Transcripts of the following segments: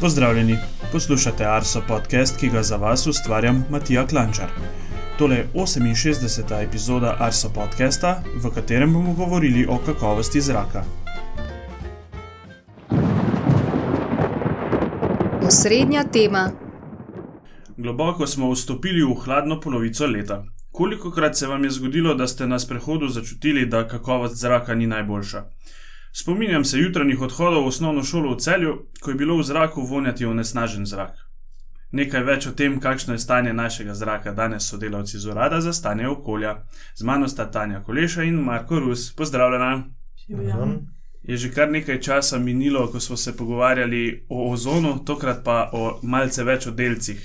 Pozdravljeni, poslušate Arso podcast, ki ga za vas ustvarjam Matija Klančar. Tole je 68. epizoda Arso podcasta, v katerem bomo govorili o kakovosti zraka. Osrednja tema. Globoko smo vstopili v hladno polovico leta. Koliko krat se vam je zgodilo, da ste na sprehodu začutili, da kakovost zraka ni najboljša? Spominjam se jutranjih odhodov v osnovno šolo v celju, ko je bilo v zraku vonjati onesnažen zrak. Nekaj več o tem, kakšno je stanje našega zraka, danes sodelavci z urada za stanje okolja. Z mano sta Tanja Koleša in Marko Rus. Pozdravljena. Je že kar nekaj časa minilo, ko smo se pogovarjali o ozonu, tokrat pa o malce več o delcih.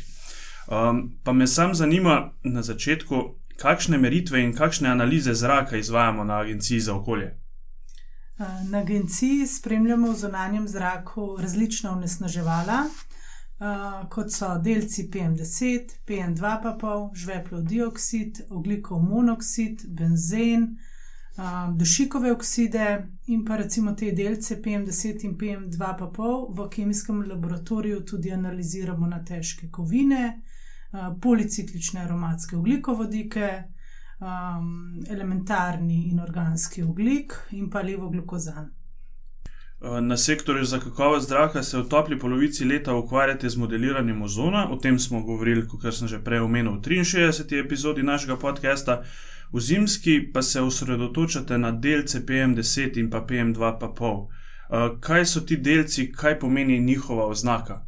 Um, pa me sam zanima na začetku, kakšne meritve in kakšne analize zraka izvajamo na Agenciji za okolje. Na agenciji spremljamo v zunanjem zraku različna onesnaževala, kot so delci PM10, PM2,5, žveplov dioksid, oglikov monoksid, benzen, dušikove okside in pa recimo te delce PM10 in PM2,5 v kemijskem laboratoriju tudi analiziramo na težke kovine, policiklične aromatske ugljikovodike um, elementarni in organski oglik in pa levo glukozan. Na sektorju za kakovost zraka se v topli polovici leta ukvarjate z modeliranjem ozona, o tem smo govorili, kot sem že prej omenil, v 63. epizodi našega podcasta. V zimski pa se osredotočate na delce PM10 in pa PM2,5. Kaj so ti delci, kaj pomeni njihova oznaka?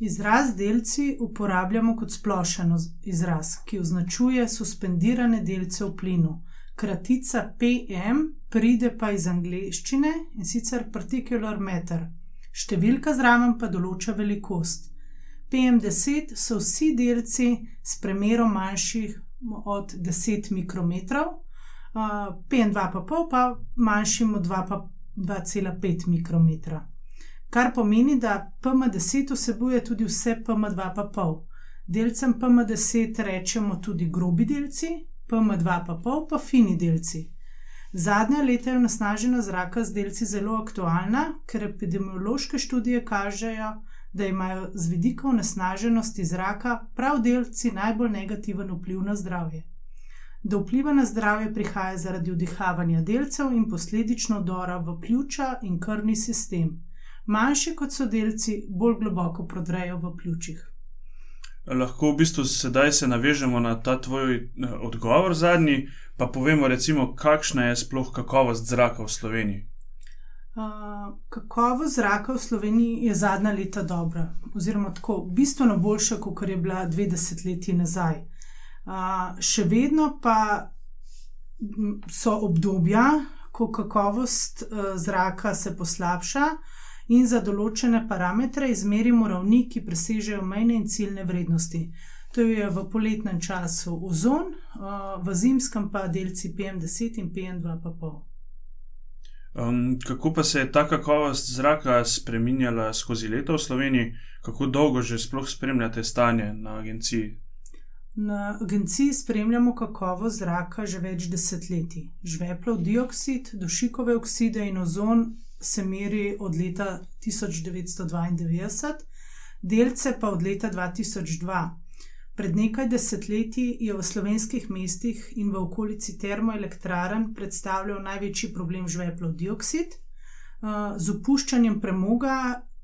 Izraz delci uporabljamo kot splošen izraz, ki označuje suspendirane delce v plinu. Kratica PM pride pa iz angleščine in sicer particular matter, številka zraven pa določa velikost. PM10 so vsi delci s premerom manjših od 10 mikrometrov, PM2,5 pa manjšim od 2,5 mikrometra kar pomeni, da PM10 vsebuje tudi vse PM2,5. Delcem PM10 rečemo tudi grobi delci, PM2,5 pa fini delci. Zadnja leta je nasnažena zraka z delci zelo aktualna, ker epidemiološke študije kažejo, da imajo z vidika onesnaženosti zraka prav delci najbolj negativen vpliv na zdravje. Do vpliva na zdravje prihaja zaradi vdihavanja delcev in posledično dora v pljuča in krvni sistem manjši kot so delci, bolj globoko prodrejo v pljučih. Lahko v bistvu sedaj se navežemo na ta tvoj eh, odgovor zadnji, pa povemo, recimo, kakšna je sploh kakovost zraka v Sloveniji. Uh, kakovost zraka v Sloveniji je zadnja leta dobra, oziroma tako bistveno boljša, kot je bila dve desetletji nazaj. Uh, še vedno pa so obdobja, ko kakovost uh, zraka se poslabša, uh, in za določene parametre izmerimo ravni, ki presežejo mejne in ciljne vrednosti. To je v poletnem času ozon, v zimskem pa delci PM10 in PM2,5. Um, kako pa se je ta kakovost zraka spremenjala skozi leta v Sloveniji, kako dolgo že sploh spremljate stanje na agenciji? Na agenciji spremljamo kakovost zraka že več desetletij. Žveplov dioksid, dušikove okside in ozon se meri od leta 1992, delce pa od leta 2002. Pred nekaj desetletji je v slovenskih mestih in v okolici termoelektraren predstavljal največji problem žveplov dioksid. Z opuščanjem premoga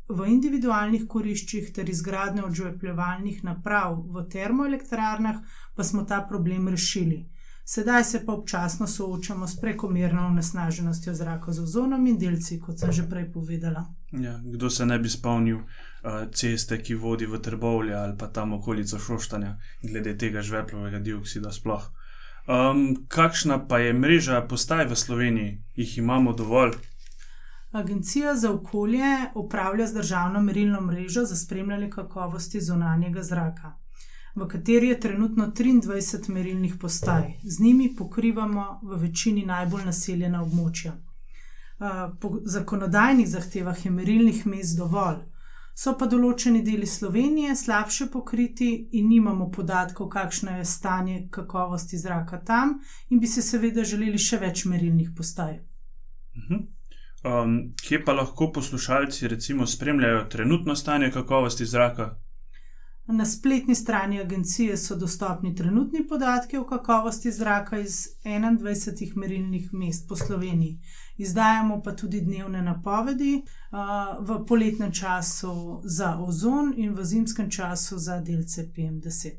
v individualnih koriščih ter izgradnjo odžvepljevalnih naprav v termoelektrarnah pa smo ta problem rešili. Sedaj se pa občasno soočamo s prekomerno onesnaženostjo zraka z ozonom in delci, kot sem že prej povedala. Ja, kdo se ne bi spomnil uh, ceste, ki vodi v Trbovlje ali pa tam okolico Šoštanja, glede tega žveplovega dioksida sploh. Um, kakšna pa je mreža postaj v Sloveniji, jih imamo dovolj? Agencija za okolje upravlja z državno merilno mrežo za spremljanje kakovosti zunanjega zraka v kateri je trenutno 23 merilnih postaj. Z njimi pokrivamo v večini najbolj naseljena območja. Po zakonodajnih zahtevah je merilnih mest dovolj, so pa določeni deli Slovenije slabše pokriti in nimamo podatkov, kakšno je stanje kakovosti zraka tam, in bi se seveda želeli še več merilnih postaj. -huh. Um, kje pa lahko poslušalci recimo spremljajo trenutno stanje kakovosti zraka? Na spletni strani agencije so dostopni trenutni podatki o kakovosti zraka iz 21 merilnih mest po Sloveniji. Izdajamo pa tudi dnevne napovedi v poletnem času za ozon in v zimskem času za delce PM10.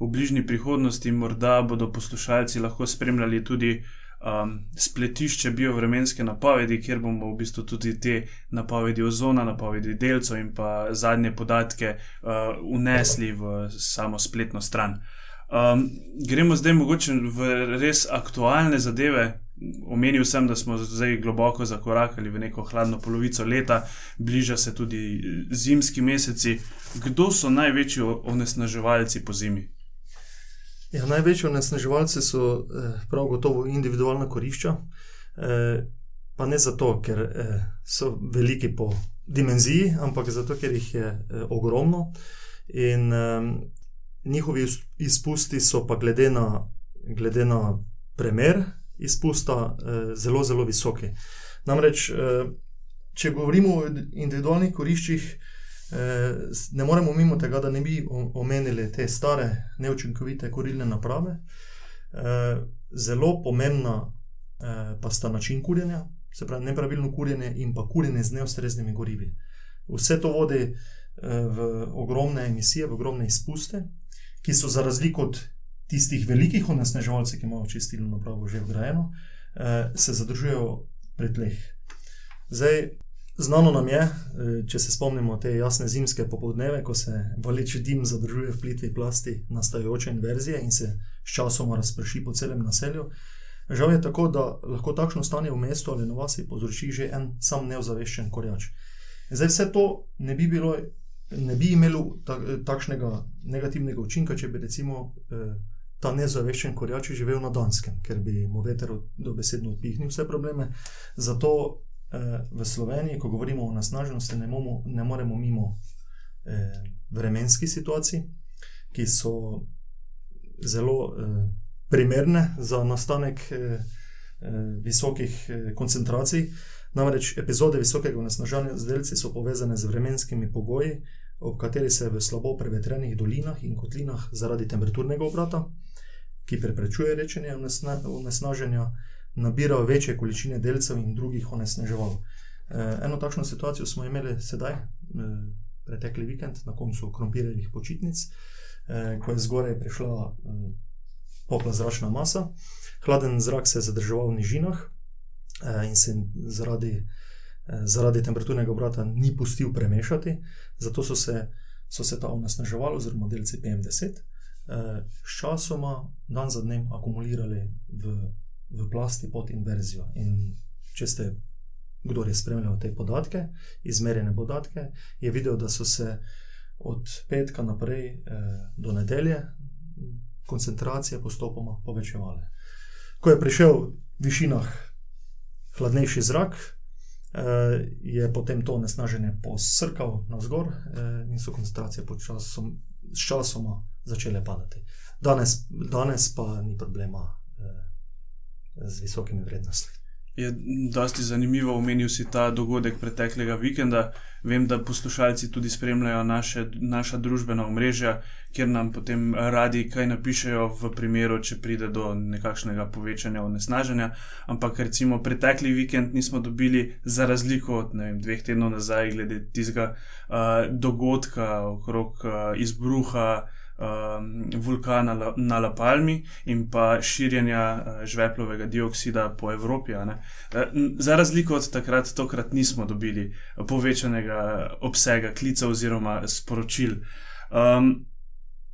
V bližnji prihodnosti morda bodo poslušalci lahko spremljali tudi um, spletišče biovremenske napovedi, kjer bomo v bistvu tudi te napovedi ozona, napovedi delcev in pa zadnje podatke uh, unesli v samo spletno stran. Um, gremo zdaj mogoče v res aktualne zadeve. Omenil sem, da smo zdaj globoko zakorakali v neko hladno polovico leta, bliža se tudi zimski meseci. Kdo so največji onesnaževalci po zimi? Ja, največji onesnaževalci so eh, prav gotovo individualna korišča, eh, pa ne zato, ker eh, so veliki po dimenziji, ampak zato, ker jih je eh, ogromno in eh, njihovi izpusti so pa glede na, glede na premer izpusta eh, zelo, zelo visoki. Namreč, eh, če govorimo o individualnih koriščih, Eh, ne moremo mimo tega, da ne bi omenili te stare, neučinkovite korilne naprave. Eh, zelo pomembna eh, pa sta način kurjenja, se pravi nepravilno kurjenje in pa kurjenje z neustreznimi gorivi. Vse to vodi v ogromne emisije, v ogromne izpuste, ki so za razliko od tistih velikih onesnaževalcev, ki imajo čistilno napravo že vgrajeno, se zadržujejo pri tleh. Zdaj, Znano nam je, eh, če se spomnimo te jasne zimske popoldneve, ko se valeč dim zadržuje v plitvi plasti nastajajoče inverzije in se sčasoma razprši po celem naselju. Žal je tako, da lahko takšno stanje v mestu ali na vasi povzroči že en sam neozaveščen korjač. Zdaj vse to ne bi, bilo, ne bi imelo takšnega negativnega učinka, če bi recimo eh, ta neozaveščen korjač živel na Danskem, ker bi mu veter dobesedno odpihnil vse probleme. Zato v Sloveniji, ko govorimo o nasnaženosti, ne, ne moremo mimo eh, vremenskih situacij, ki so zelo eh, primerne za nastanek eh, eh, visokih eh, koncentracij. Namreč epizode visokega nasnažanja z delci so povezane z vremenskimi pogoji, ob kateri se v slabo prevetrenih dolinah in kotlinah zaradi temperaturnega obrata, ki preprečuje rečenje onesnaženja nabirajo večje količine delcev in drugih onesnaževal. Eh, eno takšno situacijo smo imeli sedaj, eh, pretekli vikend, na koncu krompirjevih počitnic, eh, ko je zgoraj prišla topla zračna masa, hladen zrak se je zadrževal v nižinah in se zaradi, zaradi temperaturnega obrata ni pustil premešati, zato so se, so se ta onesnaževala, oziroma delci PM10, sčasoma, dan za dnem, akumulirali v v plasti pod inverzijo. In če ste, kdo je spremljal te podatke, izmerjene podatke, je videl, da so se od petka naprej eh, do nedelje koncentracije postopoma povečevale. Ko je prišel v višinah hladnejši zrak, eh, je potem to nesnaženje posrkal navzgor eh, in so koncentracije počasom, s časoma začele padati. Danes, danes pa ni problema z visokimi vrednostmi. Je dosti zanimivo, omenil si ta dogodek preteklega vikenda. Vem, da poslušalci tudi spremljajo naše, naša družbena omrežja, kjer nam potem radi kaj napišejo, v primeru, če pride do nekakšnega povečanja onesnaženja. Ampak recimo pretekli vikend nismo dobili, za razliko od vem, dveh tednov nazaj, glede tistega uh, dogodka okrog uh, izbruha um, vulkana La, na La Palmi in pa širjenja uh, žveplovega dioksida po Evropi. Uh, za razliko od takrat, tokrat nismo dobili povečanega obsega klicev oziroma sporočil. Um,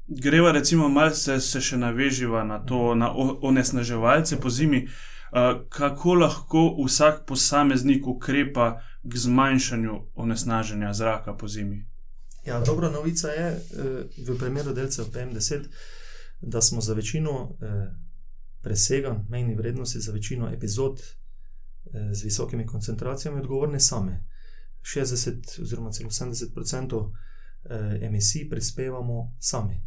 greva, recimo, malce se še naveživa na to, na onesnaževalce po zimi. Uh, kako lahko vsak posameznik ukrepa k zmanjšanju onesnaženja zraka po zimi? Ja, dobra novica je eh, v primeru delcev PM10, da smo za večino eh, preseganj mejnih vrednosti, za večino epizod eh, z visokimi koncentracijami odgovorni same. 60 oziroma celo 70 odstotkov emisij prispevamo sami.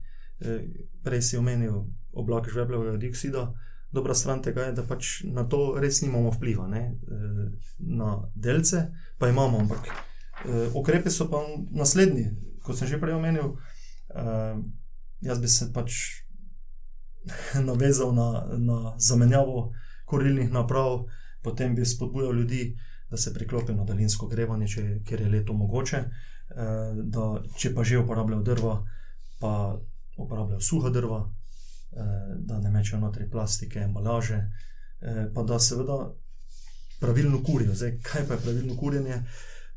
Prej si omenil oblak žveplovega dioksida, dobra stran tega je, da pač na to res nimamo vpliva, ne? na delce pa imamo, ampak ukrepe so pa naslednji, kot sem že prej omenil. Jaz bi se pač navezal na, na zamenjavo korilnih naprav, potem bi spodbujal ljudi, da se priklopijo na daljinsko grevanje, če, ker je leto mogoče. Da, če pa že uporabljajo drva, pa uporabljajo suha drva, Eh, da ne mečejo notri plastike, embalaže, eh, pa da seveda pravilno kurijo. Zdaj, kaj pa je pravilno kurjenje?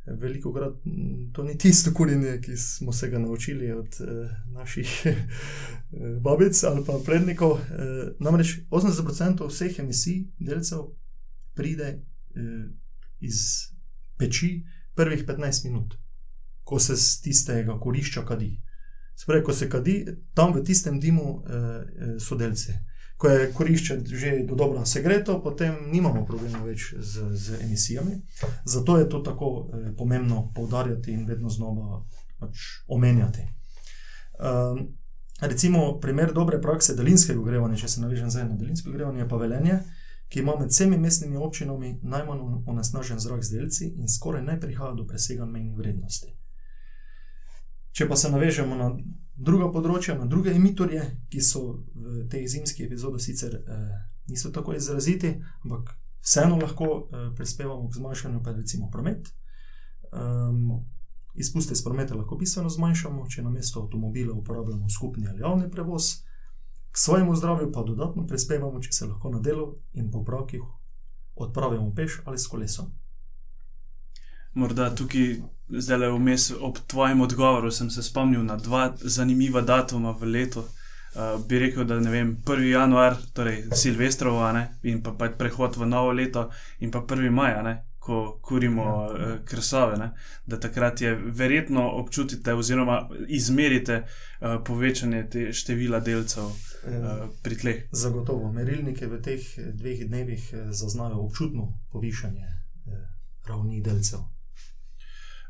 Veliko krat mm, to ni tisto kurjenje, ki smo se ga naučili od eh, naših babic ali pa prednikov. Eh, namreč 80% vseh emisij delcev pride eh, iz peči prvih 15 minut, ko se z tistega korišča kadi. Spravi, ko se kadi, tam v tistem dimu eh, so delci. Ko je korišče že do dobro segreto, potem nimamo problema več z, z emisijami. Zato je to tako eh, pomembno poudarjati in vedno znova pač omenjati. Um, recimo, primer dobre prakse daljinskega ogrevanja, če se navežem zdaj na daljinsko ogrevanje, je pa velenje, ki ima med vsemi mestnimi občinami najmanj onesnažen zrak z delci in skoraj ne prihaja do preseganja mejnih vrednosti. Če pa se navežemo na druga področja, na druge emitorje, ki so v tej zimski epizodi sicer eh, niso tako izraziti, ampak vseeno lahko eh, prispevamo k zmanjšanju, pa recimo promet. Um, izpuste iz prometa lahko bistveno zmanjšamo, če na mesto avtomobila uporabljamo skupni ali javni prevoz. K svojemu zdravju pa dodatno prispevamo, če se lahko na delu in po pravkih odpravimo peš ali s kolesom. Morda tukaj zdaj le vmes ob tvojem odgovoru sem se spomnil na dva zanimiva datuma v letu. Uh, bi rekel, da je 1. januar, torej Silvestrovo, in pa, pa prehod v novo leto, in pa 1. maj, ne, ko kurimo ja. uh, krsove, ne, da takrat je verjetno občutite oziroma izmerite uh, povečanje te števila delcev uh, pri tleh. Zagotovo, merilnike v teh dveh dnevih zaznajo občutno povišanje uh, ravni delcev.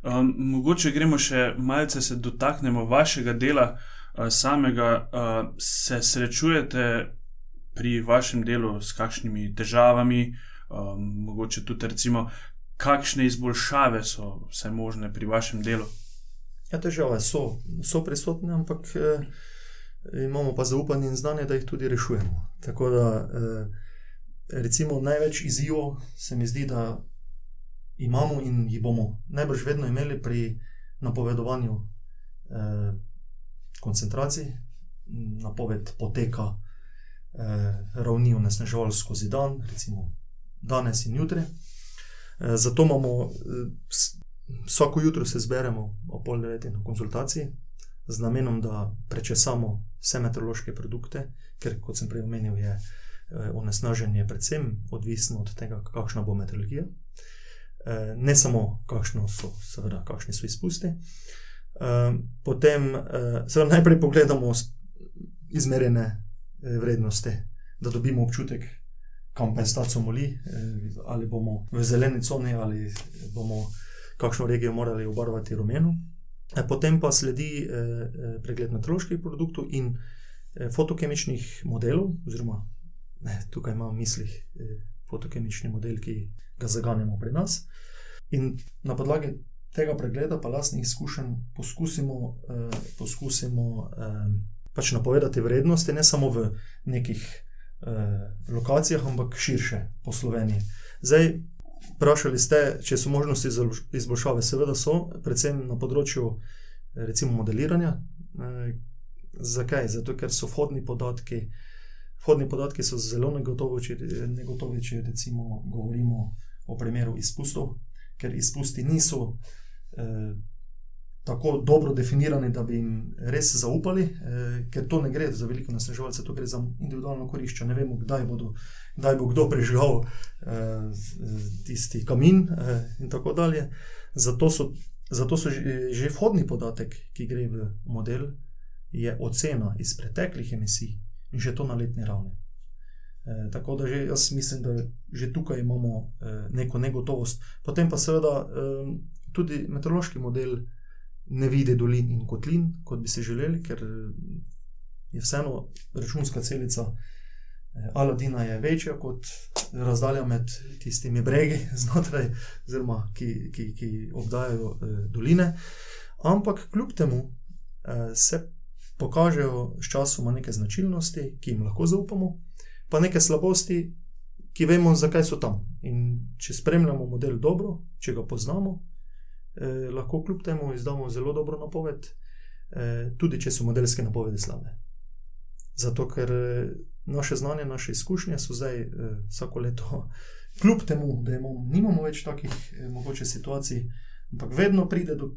Um, mogoče gremo še malce se dotaknemo vašega dela uh, samega. Uh, se srečujete pri vašem delu s kakšnimi težavami, um, mogoče tudi recimo, kakšne izboljšave so vse možne pri vašem delu? Ja, težave so, so prisotne, ampak eh, imamo pa zaupanje in znanje, da jih tudi rešujemo. Tako da, eh, recimo, največ izzivov se mi zdi, da imamo in jih bomo najbrž vedno imeli pri napovedovanju eh, koncentracij, napoved poteka eh, ravni onesnaževal skozi dan, recimo danes in jutri. Eh, zato imamo eh, vsako jutro se zberemo o pol deveti na konzultaciji. Z namenom, da prečesamo vse meteorološke produkte, ker, kot sem prej omenil, je eh, onesnaženje predvsem odvisno od tega, kakšna bo meteorologija. Eh, ne samo, kakšno so, seveda, kakšni so izpusti. Eh, potem, eh, seveda, najprej pogledamo izmerjene vrednosti, da dobimo občutek, kam pa je staco moli, ali bomo v zeleni coni, ali bomo kakšno regijo morali obarvati rumeno. Potem pa sledi pregled meteoroloških produktov in fotokemičnih modelov, oziroma ne, tukaj imamo v mislih fotokemični model, ki ga zaganjamo pri nas. In na podlagi tega pregleda, pa lastnih izkušenj, poskusimo, eh, poskusimo eh, pač napovedati vrednosti, ne samo v nekih eh, lokacijah, ampak širše po Sloveniji. Zdaj, vprašali ste, če so možnosti za izboljšave, seveda so, predvsem na področju recimo modeliranja. Eh, zakaj? Zato, ker so vhodni podatki. Vhodni podatki so zelo negotovi, če, negotovi, če recimo govorimo o primeru izpustov, ker izpusti niso eh, tako dobro definirani, da bi jim res zaupali, eh, ker to ne gre za veliko nasneževalce, to gre za individualno korišče. Ne vemo, kdaj, bodo, kdaj bo kdo prežigal eh, tisti kamin eh, in tako dalje. Zato so, zato so že, že vhodni podatek, ki gre v model, je ocena iz preteklih emisij in že to na letni ravni. E, tako da že, jaz mislim, da že tukaj imamo e, neko negotovost. Potem pa seveda e, tudi meteorološki model ne vidi dolin in kotlin, kot bi se želeli, ker je vseeno računska celica Aladina je večja kot razdalja med tistimi bregi znotraj, oziroma ki, ki, ki obdajajo eh, doline. Ampak kljub temu eh, se pokažejo s časoma neke značilnosti, ki jim lahko zaupamo, pa neke slabosti, ki vemo, zakaj so tam. In če spremljamo model dobro, če ga poznamo, eh, lahko kljub temu izdamo zelo dobro napoved, eh, tudi če so modelske napovedi slabe. Zato, ker eh, naše znanje, naše izkušnje so zdaj eh, vsako leto, kljub temu, da imamo, nimamo več takih eh, mogoče situacij, ampak vedno pride do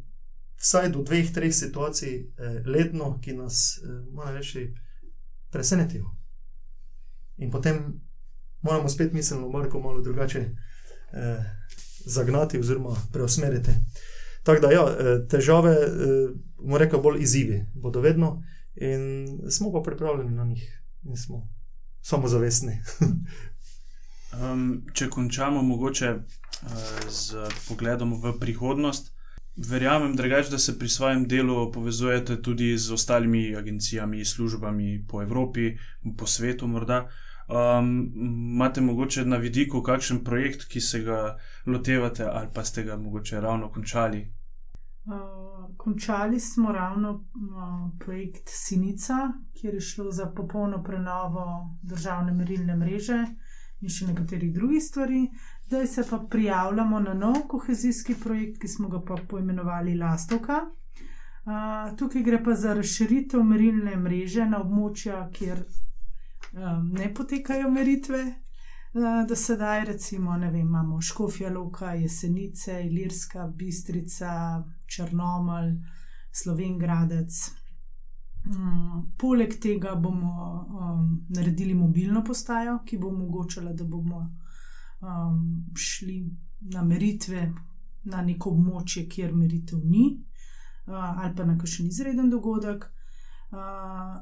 vsaj do dveh, treh situacij eh, letno, ki nas, eh, moramo reči, presenetijo. In potem moramo spet miselno malo drugače eh, zagnati oziroma preusmeriti. Tako da, ja, eh, težave, eh, moramo reči, bolj izzivi bodo vedno, in smo pa pripravljeni na njih, in smo samozavestni. um, če končamo, mogoče uh, z pogledom v prihodnost. Verjamem, drugač, da se pri svojem delu povezujete tudi z ostalimi agencijami, službami po Evropi, po svetu. Morda. Um, imate morda na vidiku kakšen projekt, ki se ga lotevate, ali pa ste ga morda ravno končali? Uh, končali smo ravno uh, projekt Sinica, kjer je šlo za popolno prenovo državne merilne mreže in še nekaterih drugih stvari. Zdaj se pa prijavljamo na nov kohezijski projekt, ki smo ga pa poimenovali Lastovka. Uh, tukaj gre pa za razširitev merilne mreže na območja, kjer um, ne potekajo meritve. Uh, da sedaj, recimo, vem, imamo Škofja Loka, Jesenice, Ilirska, Bistrica, Črnomelj, Slovengradec. Um, poleg tega bomo um, naredili mobilno postajo, ki bo omogočala, da bomo um, šli na meritve na neko območje, kjer meritev ni, uh, ali pa na kakšen izreden dogodek. Uh,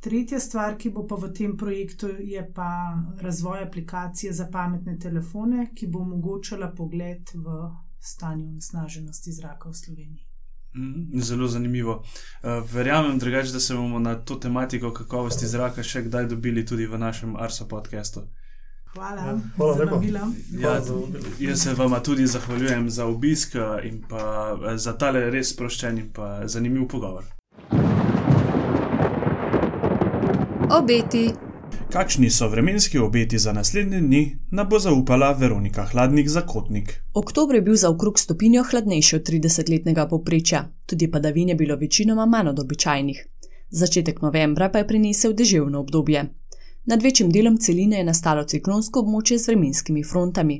tretja stvar, ki bo pa v tem projektu, je pa razvoj aplikacije za pametne telefone, ki bo omogočala pogled v stanje onesnaženosti zraka v Sloveniji. Mhm, zelo zanimivo. Uh, verjamem, drugač, da se bomo na to tematiko kakovosti zraka še kdaj dobili tudi v našem Arso podkastu. Hvala, ja, hvala za vabilo. Ja, jaz se vam tudi zahvaljujem za obisk eh, in eh, za tale res sproščen in zanimiv pogovor. Obeti. Kakšni so vremenski obeti za naslednje dni, nam bo zaupala Veronika Hladnik za Kotnik. Oktober je bil za okrog stopinjo hladnejši od 30-letnega poprečja, tudi padavin je bilo večinoma manj od običajnih. Začetek novembra pa je prinesel deževno obdobje. Nad večjim delom celine je nastalo ciklonsko območje z vremenskimi frontami.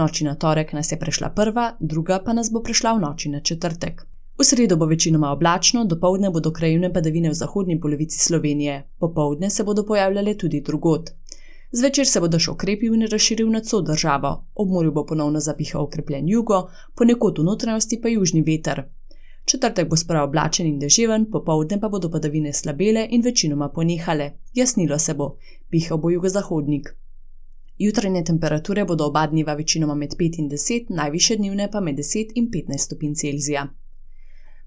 Noči na torek nas je prešla prva, druga pa nas bo prešla v noči na četrtek. V sredo bo večinoma oblačno, dopoledne bodo krajevne padavine v zahodnji polovici Slovenije, popoldne se bodo pojavljale tudi drugot. Zvečer se bo še okrepil in razširil nad vso državo, ob morju bo ponovno zapihal okrepljen jugo, ponekod v notranjosti pa južni veter. Četrtek bo spravo oblačen in deževen, popoldne pa bodo padavine slabele in večinoma ponehale. Jasnilo se bo, pihal bo jugozahodnik. Jutranje temperature bodo oba dneva večinoma med 5 in 10, najviše dnevne pa med 10 in 15 stopinj Celzija.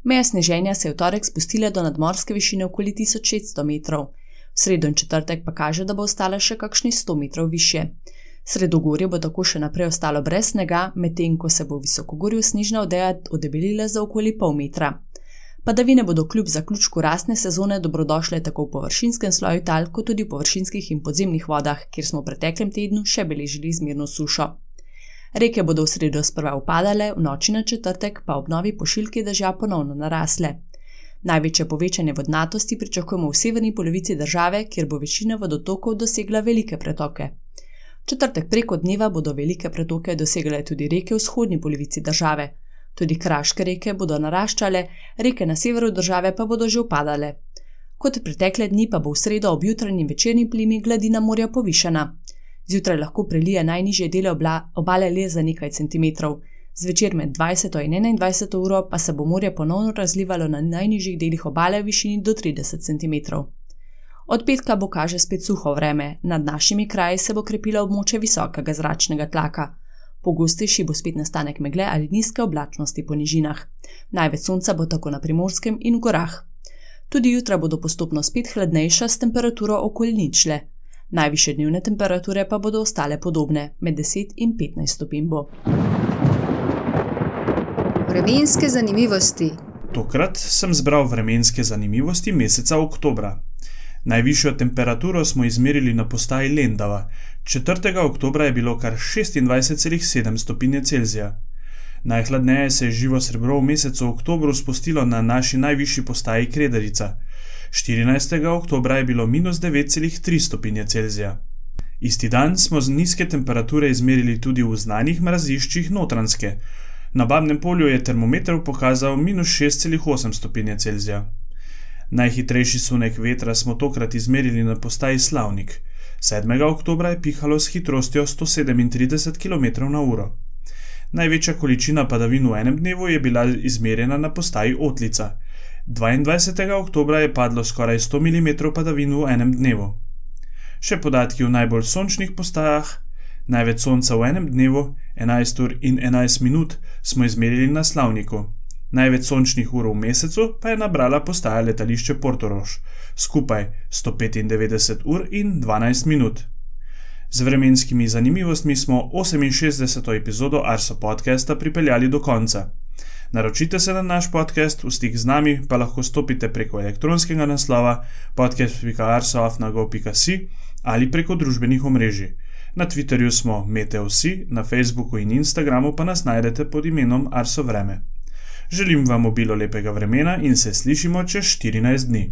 Meja sneženja se je v torek spustila do nadmorske višine okoli 1600 metrov, v sredo in četrtek pa kaže, da bo ostala še kakšni 100 metrov više. Sredogorje bo tako še naprej ostalo brez snega, medtem ko se bo v visokogorju snežna odeja odebelila za okoli pol metra. Padavine bodo kljub zaključku rasne sezone dobrodošle tako v površinskem sloju tal, kot tudi v površinskih in podzemnih vodah, kjer smo v preteklem tednu še beležili izmirno sušo. Reke bodo v sredo sprva upadale, v noči na četrtek pa ob novi pošiljki dežja ponovno narasle. Največje povečanje vodnatosti pričakujemo v severni polovici države, kjer bo večina vodotokov dosegla velike pretoke. Četrtek preko dneva bodo velike pretoke dosegle tudi reke v vzhodnji polovici države. Tudi kraške reke bodo naraščale, reke na severu države pa bodo že upadale. Kot pretekle dni pa bo v sredo ob jutranji večerni plimi gladina morja povišena. Zjutraj lahko prelije najnižje dele obla, obale le za nekaj centimetrov, zvečer med 20 in 21 uro pa se bo morje ponovno razlivalo na najnižjih delih obale v višini do 30 centimetrov. Od petka bo kaže spet suho vreme, nad našimi kraji se bo krepilo območje visokega zračnega tlaka. Pogostejši bo spet nastanek megle ali nizke oblačnosti po nižinah. Največ sonca bo tako na primorskem in v gorah. Tudi jutra bodo postopno spet hladnejša s temperaturo okoli ničle. Najviše dnevne temperature pa bodo ostale podobne, med 10 in 15 stopinj bo. Vremenske zanimivosti. Tokrat sem zbral vremenske zanimivosti meseca oktobra. Najvišjo temperaturo smo izmerili na postaji Lendava. 4. oktobra je bilo kar 26,7 stopinje Celzija. Najhladneje se je živo srebro v mesecu oktobru spustilo na naši najvišji postaji Krederica. 14. oktobra je bilo minus 9,3 stopinje Celzija. Isti dan smo z nizke temperature izmerili tudi v znanih mraziščih Notranske. Na Babnem polju je termometer pokazal minus 6,8 stopinje Celzija. Najhitrejši sunek vetra smo tokrat izmerili na postaji Slavnik. 7. oktober je pihalo s hitrostjo 137 km/h. Največja količina padavin v enem dnevu je bila izmerjena na postaji Otlica. 22. oktober je padlo skoraj 100 mm padavin v enem dnevu. Še podatki o najbolj sončnih postajah. Največ sonca v enem dnevu, 11 ur in 11 minut, smo izmerili na Slavniku. Največ sončnih ur v mesecu pa je nabrala postaja letališče Portorož, skupaj 195 ur in 12 minut. Z vremenskimi zanimivostmi smo 68. epizodo Arso podcasta pripeljali do konca. Naročite se na naš podcast, v stik z nami pa lahko stopite preko elektronskega naslova podcast.arsoafnago.si ali preko družbenih omrežij. Na Twitterju smo Meteosi, na Facebooku in Instagramu pa nas najdete pod imenom Arso Vreme. Želim vam obilo lepega vremena in se slišimo čez 14 dni.